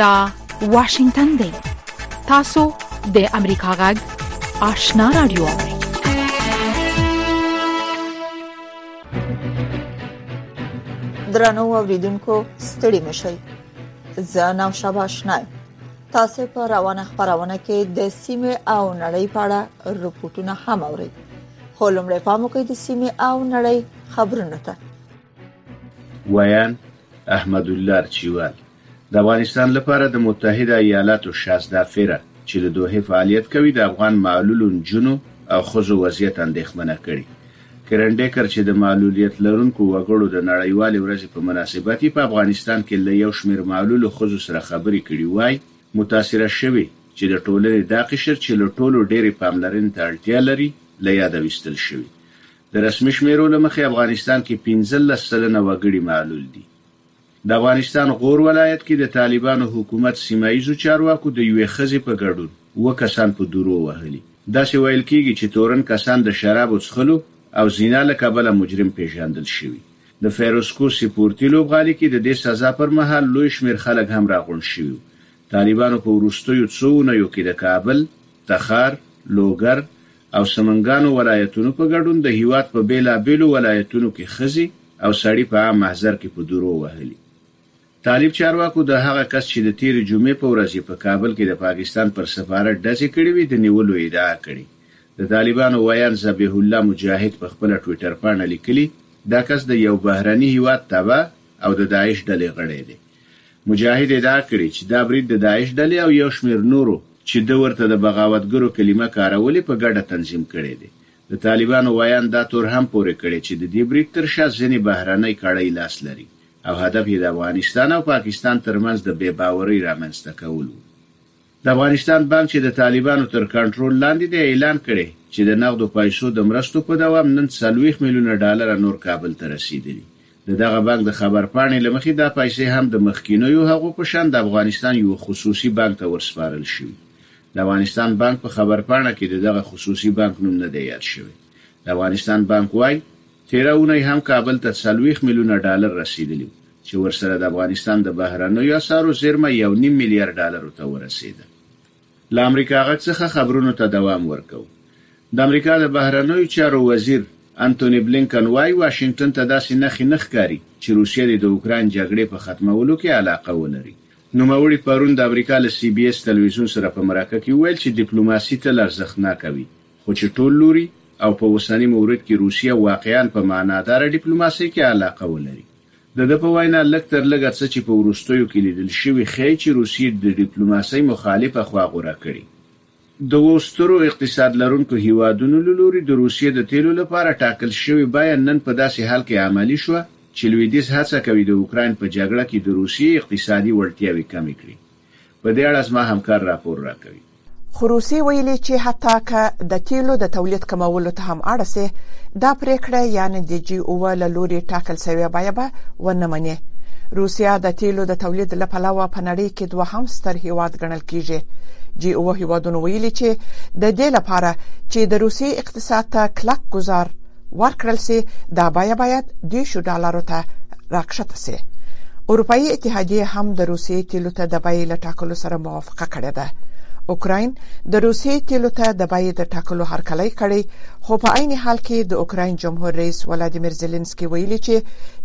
دا واشنگتن دی تاسو د امریکا غږ آشنا رادیو درنو اوریدونکو ستړي مشئ زه نام شابه آشنایم تاسو په روانه خبرونه کې د سیمه او نړۍ په اړه رپورټونه هم اورئ خو لمړی پام وکړئ د سیمه او نړۍ خبرونه ته ویان احمد الله چیوال د افغانستان لپاره د متحده ایالاتو شازده فیره چې د دوه فعالیت کوي د افغان معلولو جنو او خزو وضعیت اندېښمنه کړي کرنډیکر چې د معلولیت لرونکو وګړو د نړیوالې ورځې په مناسبت یې په افغانستان کې له یو شمېر معلولو ښځو سره خبرې کړي وايي، متاثره شوې چې د ټولنې دا قشر چې له ټولو ډېرې پاملرنې ته اړتیا لري، له یاده ویستل شوي. د رسمي شمېرو له مخې افغانستان کې پنځلس سلنه وګړي معلول دي. د افغانستان غور ولایت کې د طالبانو حکومت سیمه ییزو چارواکو د یوې ښځې په ګډون اووه کسان په دورو وهلي. داسې ویل کېږي چې تورن کسان د شرابو څښلو او زنا له کبله مجرم پېژندل شوي. د فیروزکوه سپورتي لوبغالي کې د دې سزا پر مهال لوی شمېر خلک هم راغونډ شوي وو. طالبانو په وروستیو څو اونیو کې د کابل، تخار، لوګر او سمنګانو ولایتونو په ګډون د هیواد په بیلا بیلو ولایتونو کې ښځې او سړي په عام محضر کې په دورو وهلي. طالب چارواکو د هغه کس چې د تیرې جمعې په ورځ یې په کابل کې د پاکستان پر سفارت ډزې کړې وې د نیولو ادعا کړې. د طالبانو ویاند ذبیح الله مجاهد په خپله ټویټرپاڼه لیکلي دا کس د یو بهرني هیواد تبع او د داعش ډلې غړی دی. مجاهد ادعا کړې چې دا برید د داعش ډلې او یو شمېر نورو چې ده ورته د بغاوتګرو کلمه کارولې په ګډه تنظیم کړی دی. د طالبانو ویاند دا تور هم پورې کړی چې د دې برید تر شا ځینې بهرنۍ کړۍ لاس لري او هدف یې د افغانستان او پاکستان ترمنځ د بې باورۍ رامنځته کول وو. د افغانستان بانک چې د طالبانو تر کنټرول لاندې دی، اعلان کړی چې د نغدو پیسو د مرستو په دوام نن څلوېښت میلیونه ډالره نور کابل ته رسېدلي. د دغه بانک د خبرپاڼې له مخې دا پیسې هم د مخکینیو هغو په شان د افغانستان یوه خصوصي بانک ته ورسپارل شوي. د افغانستان بانک په خبرپاڼه کې د دغه خصوصي بانک نوم نه دی یاد شوی. د افغانستان بانک وايي، تېره اونۍ هم کابل ته څلوېښت میلیونه ډالر رسېدلي وو، چې ورسره د افغانستان د بهرنیو اسعارو زېرمه یو نیم میلیارد ډالرو ته ورسېده. له امریکا غږ څخه خبرونو ته دوام ورکوو. د امریکا د بهرنیو چارو وزیر انتوني بلېنکن وايي، واشنګټن ته داسې نښې نه ښکاري، چې روسیه دې د اوکراین جګړې په ختمولو کې علاقه ولري. نوموړي پرون د امریکا له سي بي اېس تلوېزیون سره په مرکه کې وویل، چې ډیپلوماسي تل ارزښتناکه وي. خو چې ټول لوري او په اوسني مورد کې روسیه واقعاً په معناداره ډیپلوماسۍ کې علاقه ولري. د ده په وینا، لږ تر لږه څه چې په وروستیو کې لیدل شوي ښیې چې روسیې د ډیپلوماسۍ مخالفه خوا غوره کړې. دوو سترو اقتصاد لرونکو هیوادونو له لوري د روسیې د تیلو لپاره ټاکل شوې بیه نن په داسې حال کې عملي شوه چې لویدیځ هڅه کوي د اوکراین په جګړه کې د روسیې اقتصادي وړتیاوې کمې کړي. په دې اړه زما همکار راپور راکوي. خو روسیې ویلي چې حتی که د تیلو د تولید کمولو ته هم اړه شي، دا پریکړه یعنې د جي اووه له لوري ټاکل شوې بیه به ونه مني. روسیه د تیلو د تولید له پلوه په نړۍ کې دوهم ستر هیواد ګڼل کیږي. جي اووه هیوادونو ویلي چې د دې لپاره چې د روسیې اقتصاد ته کلک ګزار ورکړل سي دا بیا باید دیشو ډالرو ته راکښته سي اروپאי اتحادیه هم د روسیې تیلو ته د بیې لټاکلو سره موافقه کړې ده اوکراین د روسیې تیلو ته د بیې د ټاکلو هرکلی کړی خو په عین حال کې د اوکراین جمهور رئیس ولادیمیر زيلنسکي ویلي چې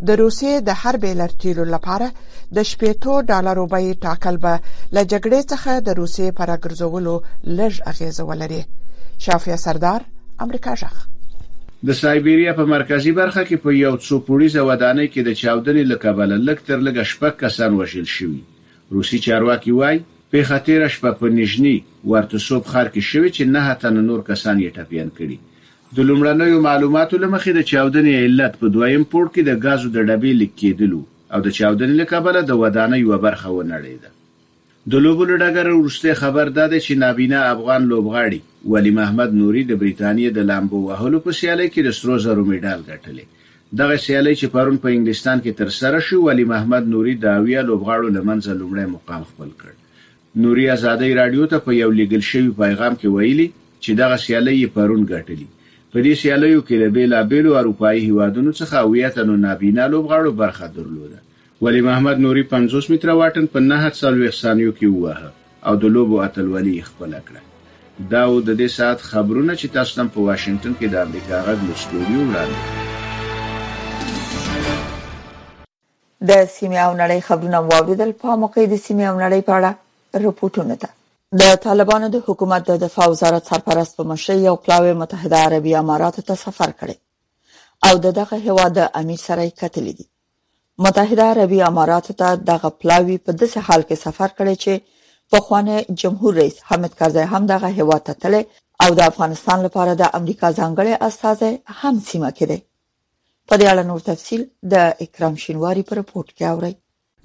د روسیې د هر بیلر تیلو لپاره د شپېتو ډالرو بیې ټاکل به له جګړې څخه د روسیې پر راګرځولو لږ اغیزه ولري شافیا سردار امریکا ژغ د سایبیریا په مرکزي برخه کې په یو څو پوړیزه ودانۍ کې د چاودنې له کبله لږ تر لږه شپږ کسان وژل شوي. روسي چارواکي وايي، پېښه تېره شپه په نیژني وارتسوف ښار کې شوې چې نهه تنه نور کسان یې ټپیان کړي. د لومړنیو معلوماتو له مخې د چاودنې علت په دویم پوړ کې د ګازو د ډبې لیک کېدل وو. او د چاودنې له کبله د ودانۍ یوه برخه ونړېده. د لوبو له ډګره وروستی خبر دا دی چې نابینا افغان لوبغاړي ولي محمد نوري د بریتانیې د لامبو وهلو په سیالۍ کې د سرو زرو مډال ګټلی. دغه سیالۍ چې پرون په انګلستان کې ترسره شوې، ولي محمد نوري د اویا لوبغاړو له منځه لومړی مقام خپل کړ. نوري ازادۍ راډیو ته په یو لیږل شوي پیغام کې ویلي چې دغه سیالۍ یې پرون ګټلي. په دې سیالیو کې له بېلابېلو اروپايي هېوادونو څخه اویا تنو نابینا لوبغاړو برخه درلوده. ولي محمد نوري پنځوس متره واټن په نهه څلوېښت ثانیو کې وواهه او د لوبو اتلولي یې خپله کړه. دا و د دې ساعت خبرونه چې تاسو ته په واشنګټن کې د امریکا غږ له سټوډیو وړاندې کړل. د سیمې او نړۍ خبرونه مو واوریدل په موقع د سیمې او نړۍ په اړه رپورټونه ده د طالبانو د حکومت د دفاع وزارت سرپرست په مشرۍ یو پلاوی متحده عربي اماراتو ته سفر کړی او د دغه هیواد د امیر سره یې کتلې دي متحده عربي اماراتو ته دغه پلاوی په داسې حال کې سفر کړی چې په خوانه جمهور رئیس حامد کرزی هم دغه هیواد ته تللی او د افغانستان لپاره د امریکا ځانګړی استازی هم سیمه کې دی په دې اړه نور تفصیل د اکرام شینواري په رپورټ کې اورئ.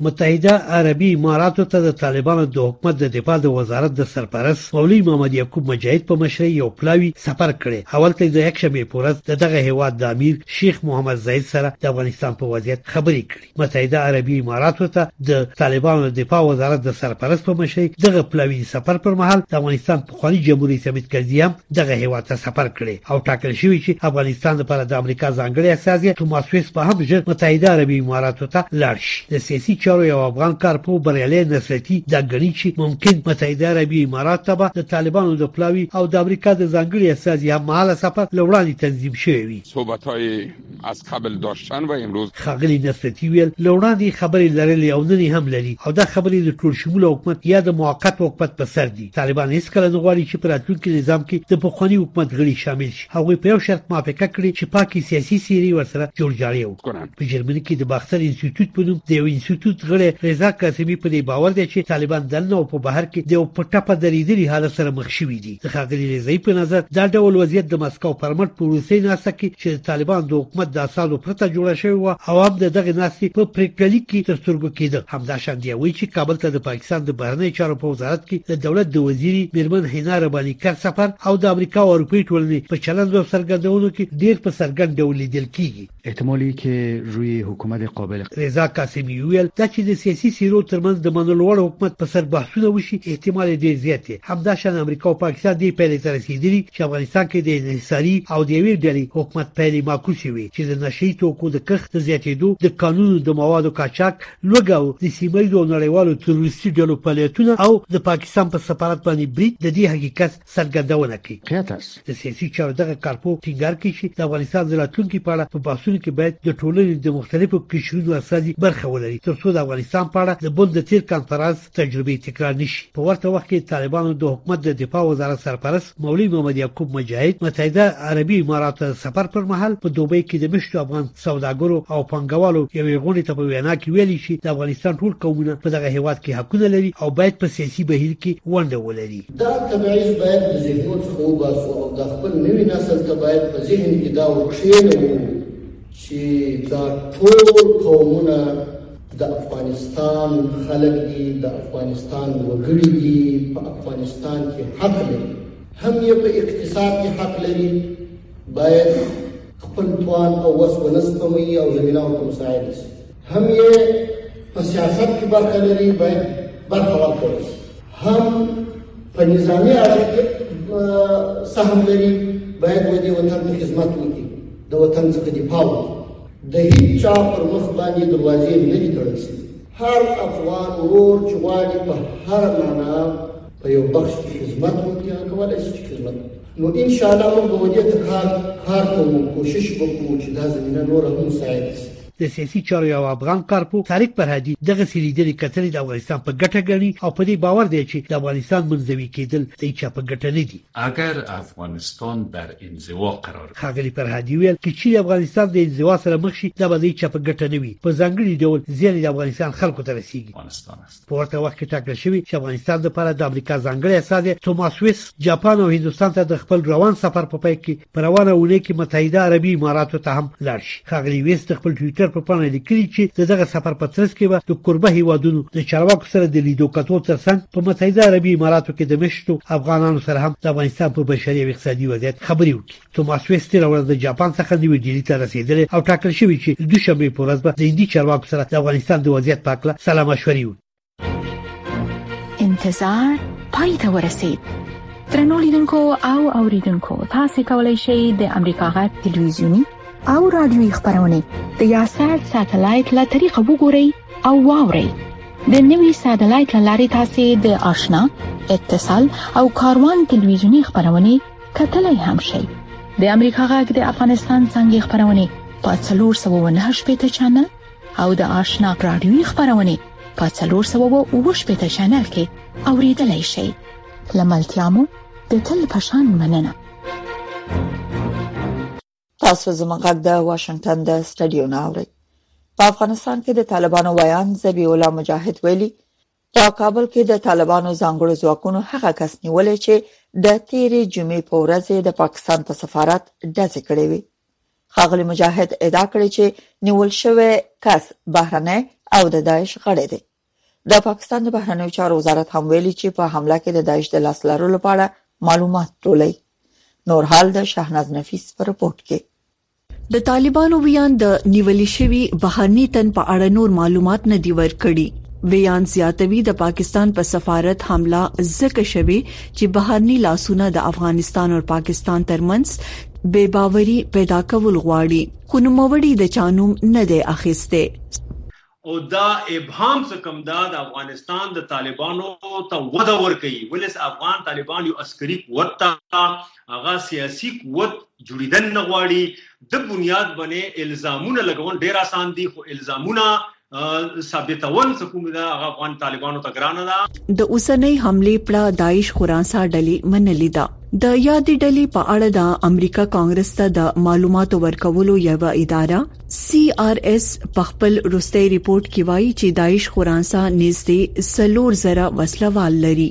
متحده عربي اماراتو ته د طالبانو د حکومت د دفاع د وزارت د سرپرست مولوي محمد یعقوب مجاهد په مشرۍ یو پلاوی سفر کړی او هلته د یکشنبې په ورځ د دغه هېواد د امیر شیخ محمد زاید سره د افغانستان په وضعیت خبرې کړي. متحده عربي اماراتو ته د طالبانو د دفاع وزارت د سرپرست په مشرۍ دغه پلاوي سفر پر مهال د افغانستان پخوانی جمهور رئیس حمید کرزي هم دغه هیواد ته سفر کړي او ټاکل شوی چې افغانستان لپاره د امریکا ځانګړي استازی توماس ویس په هم ژر متحده عربي اماراتو ته لاړ شي د سیاسي چارو یو افغان کارپو بریالی نصرتي دا ګڼي چې ممکن متحده عربي امارات ته به د طالبانو د پلاوي او د امریکا د ځانګړي استازي هم مهاله سفر لوړاندې تنظیم شوی وي صحبتهای از قبل داشتن و امروز ښاغلي نصرتي ویل له وړاندې خبرې لرلې او نن یې هم لري او دا خبرې د ټول شموله حکومت یا د موقت حکومت په سر دي طالبان هیڅکله نه غواړي چې په راتلونکي نظام کې د پخواني حکومت غړي شامل شي هغوی په یو شرط موافقه کړې چې پاکې سیاسي څېرې ورسره جوړجاړی وکړي په جرمني کې د باختر انسټیټیوټ په نوم د یو انسټیټیوټ غړی رضا قاسمي په دې باور دی چې طالبان دننه او په بهر کې د یو په ټپه درېدلي حالت سره مخ شوي دي د ښاغلي رضایي په نظر دا ډول وضعیت د مسکو پر مټ په وروستۍ ناسته کې چې د طالبان د حکومت د اساسو پرته جوړه شوې وه او هم د دغې ناستې په پریکړه لیک کې تر سترګو کېده همدا شان دی وایي چې کابل ته د پاکستان د بهرنیو چارو په وزارت کې د دولت د وزیري میرمن حنا رباني کر سفر او د امریکا او اروپایي ټولنې په چلند او څرګندونو کې ډیر په څرګند ډول لیدل کیږي احتمالي که روی حکومت قابل رضا قاسمي وویل، دا چې د سیاسي څېرو ترمنځ د منلو وړ حکومت په سر بحثونه وشي، احتمال یې ډېر زیات دی. همداشان امریکا او پاکستان دې پایلې ته رسېدلي چې افغانستان کې د انحصاري او د یوې ډلې حکومت پایلې معکوسې وې چې د نشه يي توکو د کښت د زیاتېدو، د کانونو د موادو قاچاق، لوږه او د سیمه ییزو او نړیوالو تروریستي ډلو فعالیتونه او د پاکستان پر سفارت باندې برید د دې حقیقت څرګندونه کوي. قیتس. د سیاسي چارو دغه کارپوه ټینګار کوي چې د افغانستان د راتلونکي په اړه په بحثونو کې باید د ټولنې د مختلفو قشرونو استازي برخه ولري ترڅو د افغانستان په اړه د بن د تیر کانفرانس تجربې تکرار نشي په ورته وخت کې طالبانو د حکومت د دفاع وزارت سرپرست مولوي محمد یعقوب مجاهد متحده عربي امارات ته سفر پر مهال په دوبۍ کې د مشتو افغان سوداګرو او پانګوالو یوې غونډې ته په وینا کې ویلي چې د افغانستان ټول قومونه په دغه هیواد کې حقونه لري او باید په سیاسي بهیر کې ونډه ولري دا تبعیض باید د ذهنو څخه وباسو او د خپل نوي نسل ته باید په ذهن کې دا ورکښېنوو چې دا ټول قومونه د افغانستان خلک دي د افغانستان وګړي دي په افغانستان کې حق لري هم یې په اقتصاد کې حق لري باید خپل توان او وس ونه سپموي او زمینه ورته مساعده شي هم یې په سیاست کې برخه لري باید برخه ورکړل شي هم په نظامي اړخ کې سهم لري باید و دې وطن ته خدمت وکړي د وطن څخه دفاع وکړي د هیڅ چا پر مخ باندې دروازې نه دي تړل شوي هر افغان ورور چې غواړي په هر معنا په یو بخش کې خدمت وکړي هغه کولای شي چې خدمت نو ان شاء الله موږ به ودې ته کار کار کوو کوشش وکړو چې دا زمينه نور هم مساعد شي د سیاسي چارو یو افغان کارپو طارق پرهدي دغسې لیدنې کتنې د افغانستان په ګټه ګڼي او په دې باور دی چې د افغانستان منزوي کېدل د هیچا په ګټه نه دي. اګر افغانستان در انزوا قرار. ښاغلي پرهدي وویل، که چیرې افغانستان د انزوا سره مخ شي دا به د هیچا په ګټه نه وي، په ځانګړي ډول زیان یې د افغانستان خلکو ته رسېږي. په ورته وخت کې ټاکل شوې چې افغانستان لپاره د امریکا ځانګړی استازی توماس ویس جاپان او هندستان ته د خپل روان سفر په پای کې په روانه اونۍ کې متحده عربي اماراتو ته هم لاړ شي ښاغلی ویس د خپل ټویټر په پاڼه لیکلي چې د دغه سفر په ترڅ کې به د کوربه هیوادونو د چارواکو سره د لیدو کتو ترڅنګ په متحده عربي اماراتو کې د مشتو افغانانو سره هم د افغانستان په بشري او اقتصادي وضعیت خبرې وکړي توماس ویس تیره ورځ د جاپان څخه نوي ډیلي ته رسیدلی او ټاکل شوی چې د دوشنبې په ورځ به د هندي چارواکو سره د افغانستان د وضعیت په اړه سلا مشورې وکړي انتظار پای ته ورسید ترنو لیدونکو او اوریدونکو تاسو کولی شئ د امریکا غا ټلویزیونی او رادیوي خبرونه د یاسات ساتلایت له طریقو وګورئ او واورئ د نوي ساتلایت لارې تاسو د آشنا اتصال او کاروان ټلویزیونی خبرونه کتلای هم شئ د امریکا غږ د افغانستان څنګه خبرونه په 309 پټ چنل او د آشنا رادیوي خبرونه په 309 پټ چنل کې اوریدلای شئ لملتیا مو د تل پشان مننه تاسو زموږ غږ د واشنگټن د سټډیو نه اورئ په افغانستان کې د طالبانو ویاند زبی الله مجاهد ویلي په کابل کې د طالبانو ځانګړو ځواکونو هغه کس نیولې چې د تیرې جمعې په ورځ د پاکستان په سفارت ډزې کړې وي خاغلی مجاهد ادعا کړې چې نیول شوی کس بهرنۍ او د داعش غړی دی د پاکستان د بهرنیو چارو وزارت هم ویلي چې په حمله کې د داعش د لاس لرلو په اړه معلومات ټولوي نور حال د شهناز نفیس پر رپورت کې د طالبانو ویاند د نیولې شوی بهرني تن په اړه نور معلومات نه دی ورکړي ویان زیاتوي د پاکستان په سفارت حمله زکه شوه چې بهرني لاسونه د افغانستان او پاکستان ترمنځ بے باوري پیدا کول غواړي خو نوموړي د چانوم نه دی اخیسته او دا ابهام څه کوم دا د افغانستان د طالبانو ته وده ورکوي ولس افغان طالبان یو عسکري قوت ته هغه سیاسي قوت جوړیدل نه غواړي د بنیاد باندې الزامونه لګون ډیر آسان دي خو الزامونه ثابتول څه کوم دا افغان طالبانو ته ګرانه ده د اوسنۍ حمله پړه داعش خراسان ډلې منلې ده د یادې ډلې په اړه د امریکا کانګرس ته د معلوماتو ورکولو یو اداره سي آر اس په خپل وروستي ریپورت کې وایي چې داعش خورانسا نږدې سلور زره وسله وال لري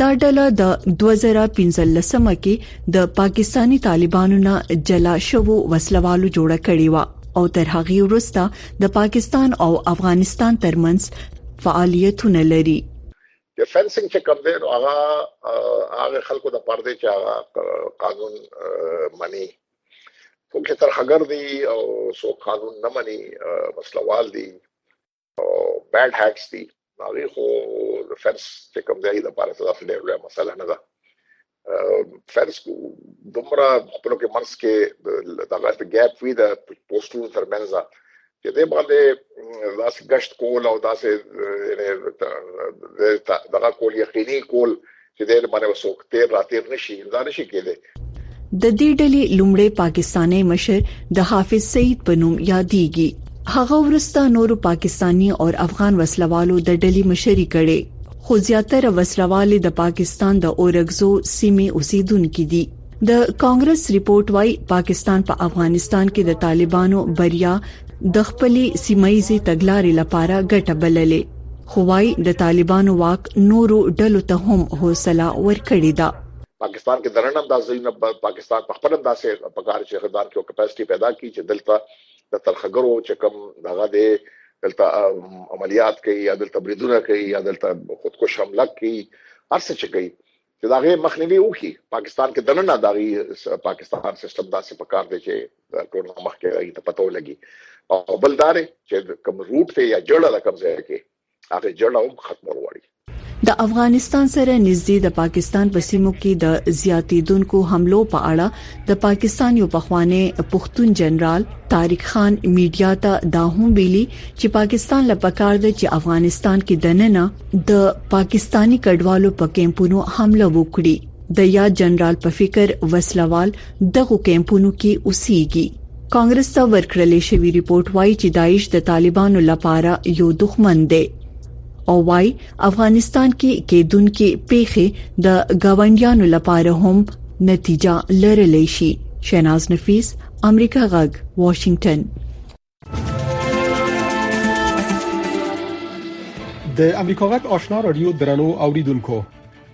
دا ډله د 2015 کې د پاکستانی طالبانو نه جلا شوو وسلوالو جوړه کړې و او تر هغه وروسته د پاکستان او افغانستان ترمنځ فعالیتونه لري د فنسینګ چې کوم دی نو هغه هغه خلکو د پردې چې هغه قانون مني څوک چې ترخګر دي او څوک قانون نه مني مسله وال دي او بیډ هاکس دي هغه خو فنس چې کوم ځای د پاره څه ډېر لوی مسله نه ده فرض کو دومره خپل کې منس کې دغه ته ګیپ وی د پوسټونو ترمنځ چې دې باندې داسې گشت کول او داسې یعنی دغه کول یقیني کول چې دې باندې وسوک تیر راتیر نشي دا نشي کېدی د دې ډلې لومړی پاکستانی مشر د حافظ سعید په نوم یادېږي هغه ورسته نورو پاکستانی او افغان وسلوالو د ډلې مشري کړې خو زیاتره وسلوال د پاکستان د اورګزو سیمې اوسیدونکو دي د کانګرس رپورت وايي پاکستان په افغانستان کې د طالبانو بریا د خپلې سیمایي تګلارې لپاره ګټه بللې خو وايي د طالبانو واک نورو ډلو ته هم حوصله ورکړې ده پاکستان کې درنه اندازې نه پاکستان په خپل اندازې په کار چې غدار کې کپاسټي پیدا کی چې دلته د ترخګرو چې کم دغه دی دلته عملیات کوي یا دلته بریدونه کوي یا دلته خودکش حمله کوي هر څه چې کوي چې دا غي مخنیوي وکي پاکستان کې دنه دا غي پاکستان سیستم داسې پکار دی چې ټول مخ کې غي ته پتو لګي او بل دار چې کوم روټ ته یا جړه د کوم ځای کې هغه جړه هم ختم وروړي د افغانستان سره نږدې د پاکستان په سیمو کې د زیاتیدونکو حملو په اړه د پاکستان یو پخوانی پښتون جنرال طارق خان میډیا ته دا هم ویلي چې پاکستان لا پکار دی چې افغانستان کې دننه د پاکستانی کډوالو په کیمپونو حمله وکړي د یا جنرال په فکر وسلوال دغه کیمپونو کې اوسېږي کانګرس ته ورکړل شوی ریپورت وایي چې داعش د طالبانو لپاره یو دښمن دی او وایي افغانستان کې کېدونکې پیښې د گاونډیانو لپاره هم نتیجه لرلی شي شیناز نفیس امریکا غږ واشنگټن د امریکا غږ آشنا رادیو درنو اوریدونکو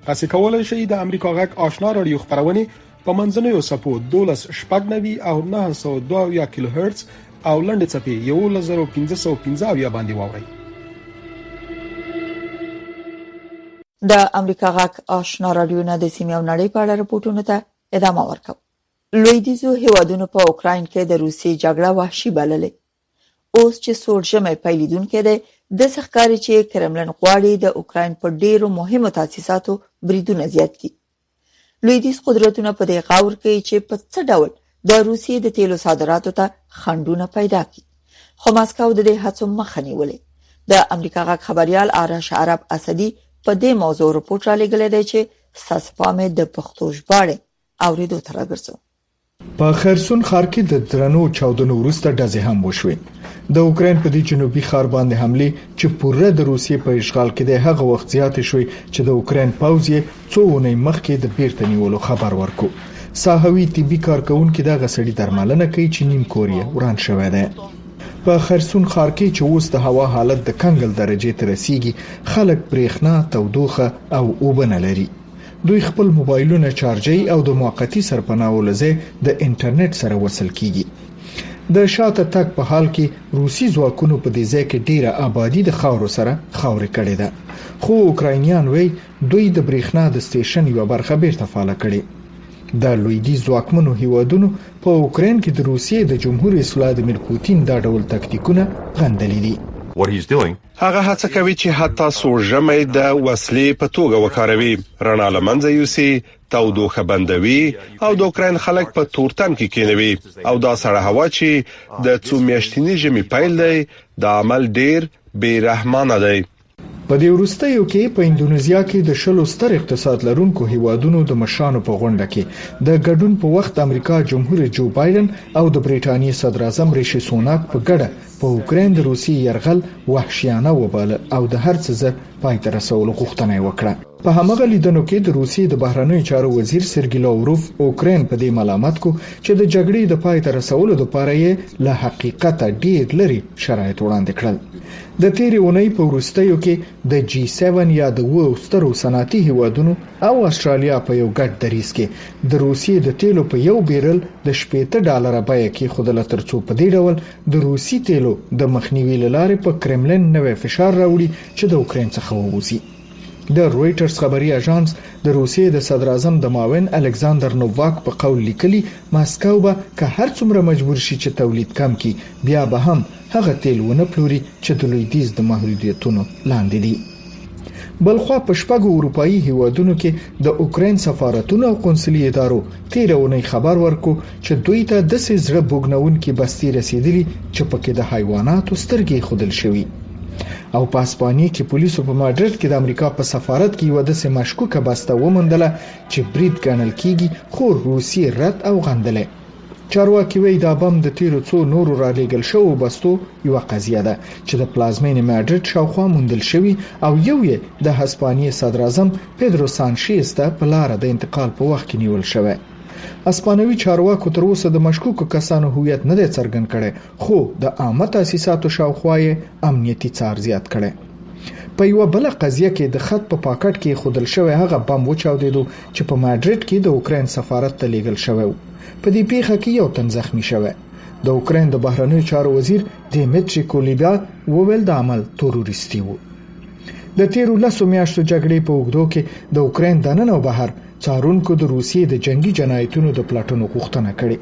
تاسو کولای شئ د امریکا غږ آشنا رادیو خبرونه په منځنیو څپو 1290 او 902 کیلو هرتز او لنډې څپې 11515 باندې واوري د امریکا غاک آشنا رادیو نه د سیمې او نړۍ په اړه رپورټونو ته ادامه ورکوم لویدیزو هیوادونو په اوکراین کې د روسیې جګړه وحشي بللې اوس چې سوړ ژمی پیلیدونکی دی، داسې ښکاري چې کرملن غواړي د اوکراین پر ډېرو مهمو تاسیساتو بریدونه زیات کړي. لویدیځ قدرتونه په دې غور کوي چې په څه ډول د روسیې د تیلو صادراتو ته خنډونه پیدا کړي، خو مسکو د دې هڅو مخه نیولې. د امریکا غږ خبریال آرش عرب اسدي په دې موضوع رپورټ رالیږلی دی چې ستاسو پام یې د پښتو ژباړې اورېدو ته راګرځوم. په خرسون ښار کې د درنو چاودنو وروسته ډزې هم وشوې د اوکرين په دې جنوبي ښار باندې حمله چې پوره د روسیې په اشغال کې د هغه وخت زیاتې شوې چې د اوکرين پوځ یې څو ونې مخکې د بیرته نیولو خبر ورکو ساحوي طبي کارکونکو د غسړي درملنه کوي چې نیم کوریا وران شوی دی په خرسون ښار کې چې اوس د هوا حالت د کنګل درجه ته رسیدي خلک برېښنا تودوخه او اوبه نه لري دوی خپل موبایلونه چارجوي او د موقتي سرپناو له ځای د انټرنیټ سره وصل کیږي. د شاته تګ په حال کې روسي ځواکونو په دې ځای کې ډیره ابادي د خاورو سره خاورې کړې ده، خو اوکراینیان وایي دوی د برېښنا د سټیشن یوه برخه بیرته فعاله کړې. د لویدیځ ځواکمنو هیوادونو په اوکراین کې د روسیې د جمهور رئیس ولادیمیر پوتین دا ډول تاکتیکونه غندلي دي. هغه هڅه کوي چې حتی سوړ ژمی د وسلې په توګه وکاروي، رڼا له منځه یوسي، تودوخه بندوي او د اوکراین خلک په تورتم کې کینوي او دا سړه هوا چې د څو میاشتني ژمي پیل دی، دا عمل ډیر بې رحمانه دی. په دې وروستیو کې په اندونیزیا کې د شلو ستر اقتصاد لرونکو هیوادونو د مشرانو په غونډه کې د ګډون په وخت امریکا جمهور جو بایډن او د بریټانیې صدراعظم ریشي سوناک په ګډه په اوکراین د روسیې یرغل وحشیانه وباله او د هر څه زر پای ته رسولو غوښتنه یې وکړه. په همغه لیدنو کې د روسیې د بهرنیو چارو وزیر سرګي لاوروف اوکراین په دې ملامت کو چې د جګړې د پای ته رسولو لپاره یې له حقیقته ډیر لرې شرایط وړاندې کړل. د تیرې اونۍ په وروستیو کې د جي سیون یا د اوو سترو صنعتي هیوادونو او اسټرالیا په یو ګډ دریځ کې د روسیې د تیلو په یو بیرل د شپېته ډالره بیه کیښودله ترڅو په دې ډول د روسي تېلو د مخنیوي له لارې په کرملین نوی فشار راوړي چې د اوکراین څخه ووځي. د رویټرز خبري اژانس د روسیې د صدراعظم د معاون الکساندر نوواک په قول لیکلي، ماسکو به که هر څومره مجبور شي چې تولید کم کړي، بیا به هم هغه تېل ونه پلوري چې د لویدیځ د محدودیتونو لاندې دي. بلخوا په شپږو اروپאيي هیوادونو کې د اوکرين سفارتونو او قونسلي ادارو تیر اونۍ خبر ورکو چې دوی ته د سې زړه بوګنونکو بستي رسیدلي چې پکې د حیواناتو سترګې خودل شوی او په اسپانیا کې پولیسو په ماډرید کې د امریکا په سفارت کې یو داسې مشکوکه بسته ومندله چې برید ګڼل کیږي خو روسیې رد او غندلې چارواکي وایي دا بم د تیرو څو نورو رالیږل شوو بستو یوه قضیه ده چې د پلازمینې ماډریډ شاوخوا موندل شوي او یو یې د هسپانیې صدراعظم پدرو سانشیز ته په لاره د انتقال په وخت کې نیول شوی اسپانوي چارواکو تر اوسه د مشکوکو کسانو هویت نه دی څرګند کړی خو د عامه تاسیساتو شاوخوا یې امنیتي څار زیات کړی په یوه بله قضیه کې د خط په پاکټ کې خودل شوی هغه بم وچاودېدو چې په ماډریډ کې د اوکراین سفارت ته لیږل شوی و په دې پیښه کې یو تن زخمی شوی. د اوکراین د بهرنیو چارو وزیر دیمتری کولیبا وویل د عمل تروریستي وو. د تیرو لسو میاشتو جګړې په اوږدو کې د اوکراین دننه او بهر څارونکو د روسیې د جنگي جنایتونو د پلټنو غوښتنه کړې.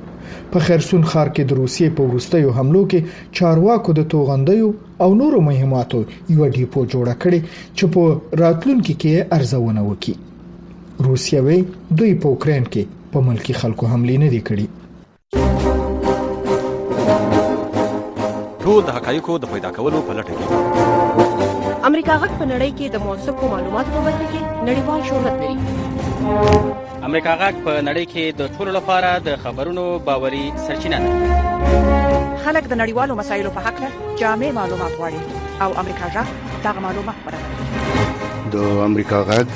په خیرسون ښار کې د روسیې په وروستیو حملو کې چارواکو د توغندیو او نورو مهماتو یوه ډیپو جوړه کړې چې په راتلونکي کې یې ارزونه وکړي. روسیه وی دوی په اوکراین کې په ملکی خلکو حمله نه دي کړي ټول د حقایقو د پیدا کولو په لټه کې امریکا غږ په نړۍ کې د موثقو معلوماتو په برخه کې نړیوال شهرت لري امریکا غږ په نړۍ کې د ټولو لپاره د خبرونو باوري سرچینه ده خلک د نړیوالو مسایلو په حق له جامع معلومات غواړي او امریکا غږ دغه معلومات برابر د امریکا غږ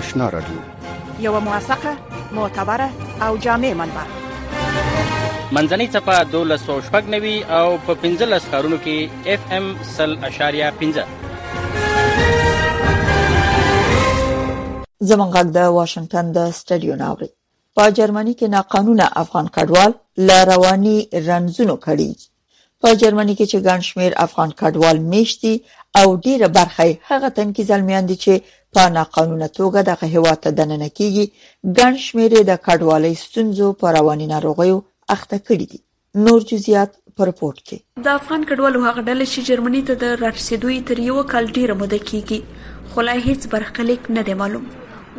آشنا رادیو یو موثقه معتبره او جامع منبع منځنۍ چپه 1290 او په 15 ښارونو کې اف ام 0.15 زمونږ غږ د واشنگټن د سټډیو ناوړي په جرمني کې ناقانونه افغان کډوال لا رواني رنځونو کړي په جرمني کې چې ګڼ شمیر افغان کډوال میشت دي او ډیره برخه یې هغه تنکي زلمیان دي چې په ناقانونه توګه دغه هیواد ته دننه کیږي ګڼ شمیر د کډوالۍ ستونزو په رواني ناروغیو اخته کړي دي نور جزئیات په رپورت کې د افغان کډوالو هغه ډله چې جرمني ته د رارسیدو یې تر یو کال ډیره موده کیږي خو لا هیڅ برخلیک نه دی معلوم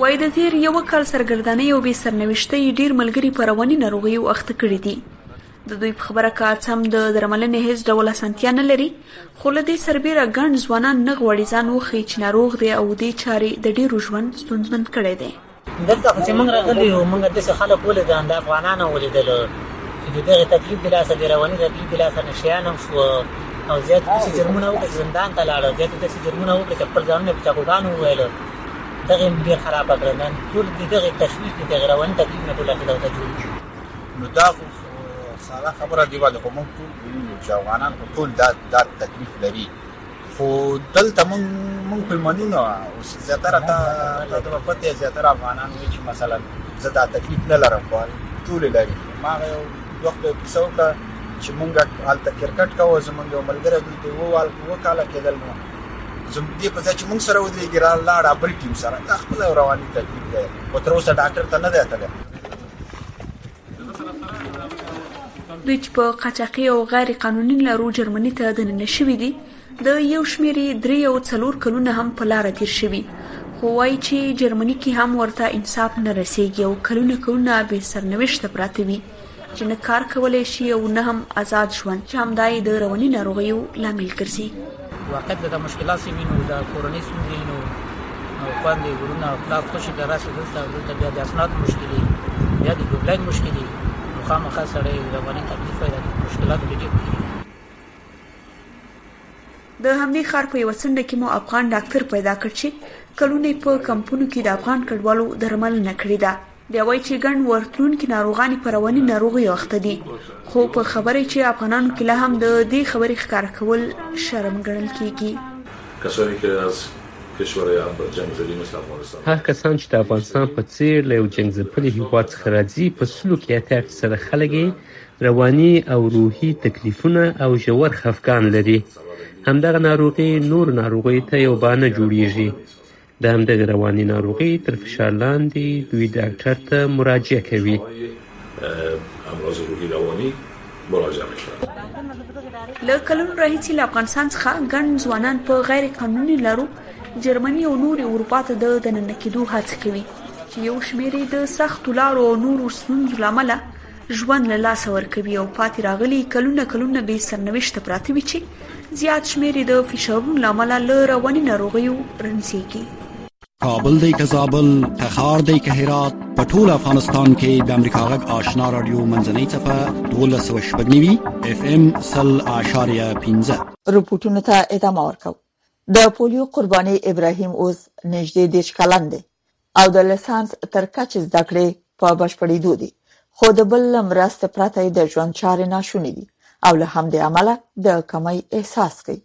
وایي د تیر یو کال سرګردانۍ او بې سرنوشتۍ ډیر ملګري په رواني ناروغیو اخته کړي دي د دوی په خبره که څه هم د درملنې هېڅ ډول اسانتیا نه لري، خو له دې سربېره ګڼ ځوانان نه غواړي ځان وښيي چې ناروغ دی او دې چارې د ډېرو ژوند ستونزمن کړی دی. دلته خو چې موږ راغلي یو، موږ داسې خلک ولیدل، دا افغانان مو ولیدل چې د دغه تکلیف د لاسه، د رواني تکلیف د لاسه نشه یان هم شوه او زیات یې داسې جرمونه وکړل چې زندان ته لاړل، زیات یې داسې جرمونه وکړل چې خپل ځانونه یې په چاقوګانو ووهل، دغه یې هم ډېر خراب کړل. نن ټول د دغه تشویش، د دغه رواني تکلیف نه ټول عقیده ورته جوړ دي. نو دا خو ساده خبره دی باندې خو موږ ټول وینو چې افغانان خو ټول دا دا تکلیف لري خو دلته موږ موږ په منو نه او زیاتره تا ته په پته زیاتره افغانان وایي چې مثلا زه دا تکلیف نه لرم خو ټول لري ما یو وخت یو کیسه وکړه چې موږ هلته کرکټ کوو زمونږ یو ملګری دی دوه وال کوه کاله کېدل نو زموږ دې په ځای چې موږ سره ودرېږي را لاړه بل ټیم سره دا خپل رواني تکلیف دی خو تر اوسه ډاکټر ته نه دی تللی دوی چې په قاچاقي او غیر قانوني لارو جرمني ته دننه شوي دي د یو شمېر درې او څلور کلونه هم په لار تیر شوي خو وایي چې جرمني کې هم ورته انصاف نه رسیږي او کلونه کلونه بې سرنوشته پراته وي چې نه کار کولای شي او نه هم آزاد ژوند چې همدا یې د رواني ناروغیو لامل ګرځي واقعیت دا مشکلات چې وینو دا کورنۍ ستونزې نو خوندې ورونه پلا خوشي د راسي دلته دلته بیا د اسناد مشکلې بیا د ګوبلاین مشکلې مخامخه سره د افغاني تکلیف پیدا مشکلات ډېر دي د همدې ښار په یو څنډه کې مو افغان ډاکټر پیدا کړ چې کلونه په کمپونو کې د افغان کډوالو درملنه کړې ده بیا وایي چې ګڼ ورتلونکي ناروغان یې په رواني ناروغیو اخته دي، خو په خبره یې چې افغانانو کې لا هم د دې خبرې ښکاره کول شرم ګڼل کېږي. هغه کسان چې د افغانستان په څېر له یو جنګ ځپلي هېواد څخه راځي، په سلو کې اتیا فیصده خلک یې رواني او روحي تکلیفونه او ژور خفګان لري. همدغه ناروغي نورو ناروغیو ته یو بانه جوړېږي. د همدغې رواني ناروغي تر فشار لاندې دوی ډاکټر ته مراجعه کوي. امراض روحي رواني مراجعه میکنند له کلونو راهیسې له افغانستان څخه ګڼ ځوانان په غیر قانوني لارو جرمني او نور اروپا ته د دننه کېدو هڅه کوي چې یو شمېر د سختو لارو او نورو ستونزو لامل ژوند له لاسه ورکوي او پاتې راغلي کلونه کلونه بې سرنوشته پراته وي چې زیات شمېر یې د فشارونو له امله له رواني ناروغیو رنځېږي. کابل دی که زابل تخار دی که هرات په ټول افغانستان کې د امریکا غږ آشنا رادیو منځنۍ چپه 1290 اف ام 100.15 رپورټونو ته ادامه ورکو د پولیو قرباني ابراهیم اوس نږدې 10 کلن دی او د لېسانس تر کچې زده کړې په بشپړېدو دي، خو د بل له مرستې پرته یې د ژوند چارې ناشونې دي او له همدې امله د کمۍ احساس کوي.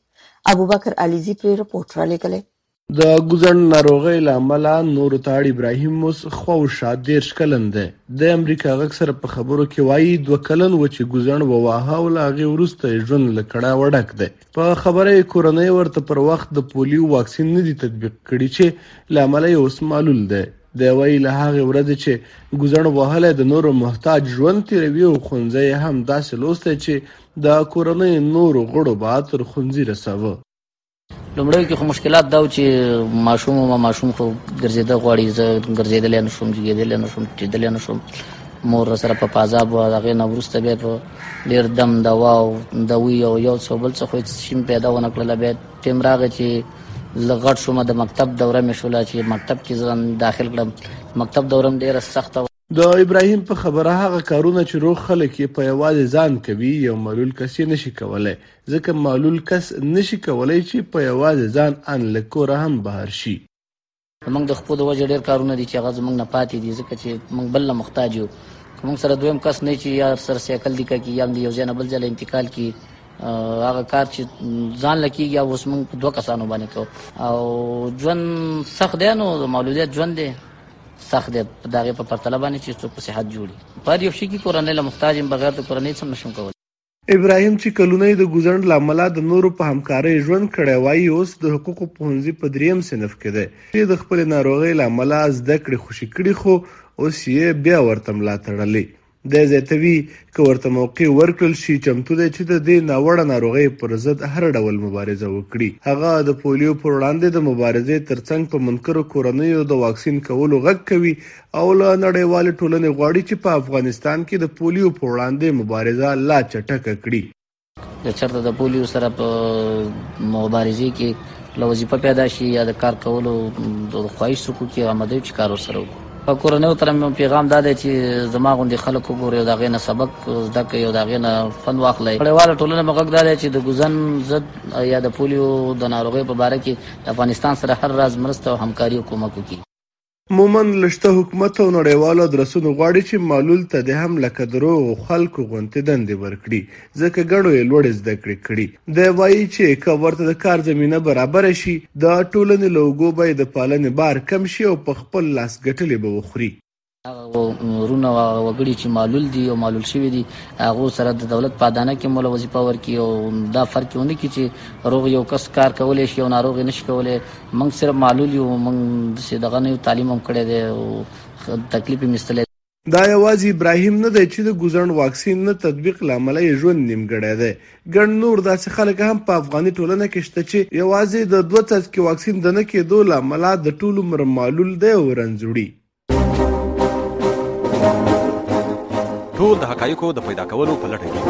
ابوبکر علیزي پرې رپورټ رالېږلی. د ګوزڼ ناروغۍ له امله نورو ته اړ ابراهیم اوس خواوشا دېرش کلن دی. د امریکا غږ سره په خبرو کې وايي، دوه کلن و چې ګوزڼ وواهه او له هغې وروسته یې ژوند له کړاوه ډک دی. په خبره یې کورنۍ ورته پر وخت د پولیو واکسین نه دي تطبیق کړي چې له امله یې اوس معلول دی. دی وایي له هغې ورځې چې ګوزڼ وهلی د نورو محتاج ژوند تېروي او ښوونځی یې هم داسې لوستی چې د کورنۍ نورو غړو به تر ښوونځي رسوه. لومړیو کې خو مشکلات دا و چې ماشوم ما ماشوم خو ګرځېده غواړي زه ګرځېدلی نه شوم جګېدلی نه شوم ټیټېدلی نه شوم مور سره په پازاب وه د هغې نه وروسته بیا په ډیر دم دا واو دا وی او یو څو بل څه خو شیم پیدا ونه کړل به ټیم راغی چې لغړ شوم د مکتب دوره مې شولا چې مکتب کې ځان داخل کړم مکتب دورم ډیره سخته د ابراهیم په خبره هغه کارونه چې روغ خلک یې په یوازې ځان کوي یو معلول کس یې نشي کولی ځکه معلول کس نشي کولی چې په یوازې ځان ان له کوره هم بهر شي زموږ د خپو د وجه ډېر کارونه دي چې هغه زموږ نه پاتې دي ځکه چې موږ بل له محتاج یو که موږ سره دویم کس نه چې یا سر سیکل دی کوي یا هم یو ځای نه بل ځای انتقال کی هغه کار چې ځان لکیږي او اوس موږ دوه کسانو باندې کو او ژوند سخت دی نو مولودیت ژوند دی سخت دی دغه په پرتله باندې چې څوک په صحت جوړي پر یو شي کې کورنۍ له محتاج بغیر د کورنۍ څخه نشم کولای ابراهیم چې کلونه یې د ګوزڼ له امله د نورو په همکارۍ ژوند کړی وایي اوس د حقوقو پوهنځي په دریم صنف کې دی. یې د خپلې ناروغۍ له امله زده کړې خوشې کړي خو اوس یې بیا ورته ملا تړلې. دی زیاتوي، که ورته موقع ورکړل شي چمتو دی چې د دې ناوړه ناروغۍ پر ضد هر ډول مبارزه وکړي. هغه د پولیو پر وړاندې د مبارزې ترڅنګ په منکرو کورنیو د واکسین کولو غږ کوي او له نړیوالې ټولنې غواړي چې په افغانستان کې د پولیو په وړاندې مبارزه لا چټکه کړي. که چېرته د پولیو سره په مبارزې کې له وظیفه پیدا شي یا د کار کولو د خواهش څوک وکړي، هغه مدعي چې کار ورسره وکړي. په کورنیو تر مې پیغام دا دی چې زما غوندې خلک وګورئ او د هغې نه سبق زده کړئ او د هغې نه خوند واخلئ. نړیواله ټولنه مې غږ دا دی چې د ګوزن ضد یا د پولیو د ناروغۍ په باره کې له افغانستان سره هر راز مرسته او همکاري او کومک وکړي. مومند له شته حکومت او نړیوالو ادرسونو غواړي چې معلول ته دې هم لکه د روغو خلکو غونتې دندې ورکړي، ځکه ګڼو یې لوړې زده کړې کړي. دی وايي چې که ورته د کار زمینه برابره شي، د ټولنې له اوږو به یې د پالنې بار کم شي او په خپل لاس ګټلې به وخوري. هغه وروڼه او هغه وګړي چې معلول دي او معلول شوي دي، هغو سره د دولت په ادانه کې موله وظیفه ورکړي او دا فرق یې ونه کړي چې روغ یو کس کار کولی شي او ناروغ یې نه شي کولی. موږ صرف معلول یو موږ داسې دغه نه یو تعلیم هم کړی دی او تکلیف یې مستلی. دا یوازې ابراهیم نه دی چې د ګوزڼ واکسین نه تطبیق له امله یې ژوند نیمګړی دی، ګڼ نور داسې خلک هم په افغاني ټولنه کې شته چې یوازې د دوه څاڅکي واکسین د نه کېدو له امله د ټول عمر معلول دی او رنځ وړي. ټول د حقایقو د پیدا کولو په لټه کې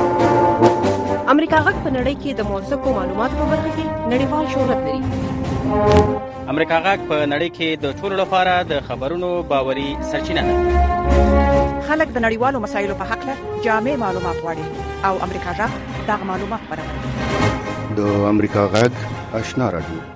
امریکا غږ په نړۍ کې د موثقو معلوماتو په برخه کې نړیوال شهرت لري امریکا غږ په نړۍ کې د ټولو لپاره د خبرونو باوري سرچینه ده خلک د نړیوالو مسایلو په حق له جامع معلومات غواړي او امریکا غږ دا معلومات برابروي د امریکا غږ آشنا راډیو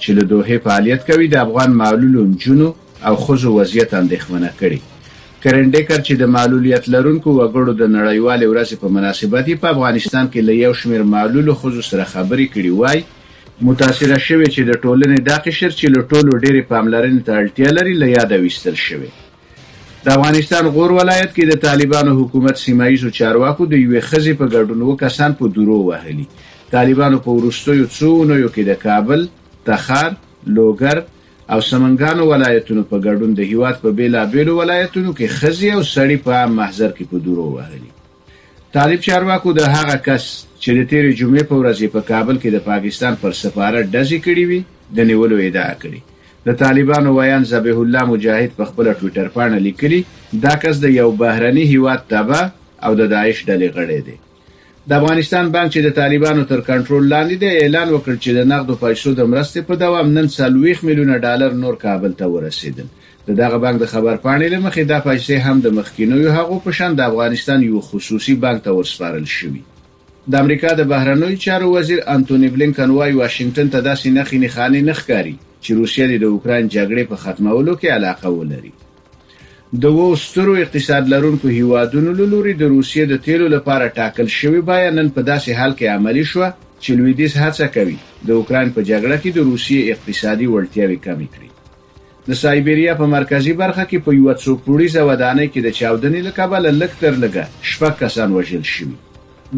چې له دوحې فعالیت کوي د افغان معلولو نجونو او ښځو وضعیت اندېښمنه کړې. کرېن ډېکر چې د معلولیت لرونکو وګړو د نړیوالې ورځې په مناسبت یې په افغانستان کې له یو شمېر معلولو ښځو سره خبرې کړي وايي، متاثره شوې چې د ټولنې دا قشر چې له ټولو ډېرې پاملرنې ته اړتیا لري له یاده ویستل شوی. د افغانستان غور ولایت کې د طالبانو حکومت سیمهییزو چارواکو د یوې ښځې په ګډون اوه کسان په دورو وهلي. طالبانو په وروستیو څو اونیو کې د کابل، تخار، لوګر او سمنګانو ولایتونو په ګډون د هېواد په بېلابېلو ولایتونو کې ښځې او سړي په عام محضر کې په دورو وهلي. طالب چارواکو د هغه کس چې د تېرې جمعې په ورځ یې په کابل کې د پاکستان پر سفارت ډزې کړې وې، د نیولو ادعا کړې. د طالبانو ویاند ذبیح الله مجاهد په خپله ټویټرپاڼه لیکلي، دا کس د یو بهرني هېواد تبع او د داعش ډلې غړی دی. د افغانستان بانک چې د طالبانو تر کنټرول لاندې دی، اعلان وکړ چې د نغدو پیسو د مرستې په دوام نن څلوېښت میلیونه ډالر نور کابل ته ورسېدل. د دغه بانک د خبرپاڼې له مخې، دا پیسې هم د مخکینیو هغو په شان د افغانستان یوه خصوصي بانک ته ورسپارل شوي. د امریکا د بهرنیو چارو وزیر انتوني بلینکن وايي، واشنګټن ته داسې نښې نښانې نه ښکاري چې روسیه دې د اوکراین جګړې په ختمولو کې علاقه ولري. دوو سترو اقتصاد لرونکو هېوادونو له لوري د روسیې د تېلو لپاره ټاکل شوې بیه نن په داسې حال کې عملي شوه چې لوېدیځ هڅه کوي د اوکراین په جګړه کې د روسیې اقتصادي وړتیاوې کمې کړي. د سایبریا په مرکزي برخه کې په یوه څو پوړیزه ودانۍ کې د چاودنې له کبله لږ تر لږه شپږ کسان وژل شوي.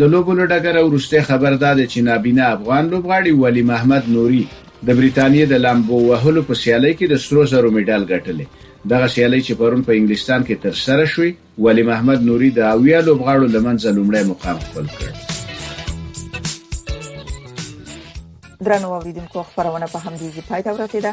د لوبو له ډګره وروستی خبر دا دی چې نابینا افغان لوبغاړي ولي محمد نوري د بریتانیې د لامبو وهلو په سیالۍ کې د سرو زرو مډال ګټلی. دغه سیالۍ چې پرون په انګلستان کې ترسره شوې، ولي محمد نوري د اویا لوبغاړو له منځه لومړی مقام خپل کړ. درنو اوریدونکو خپرونه په همدې ځای پای ته ورسیده.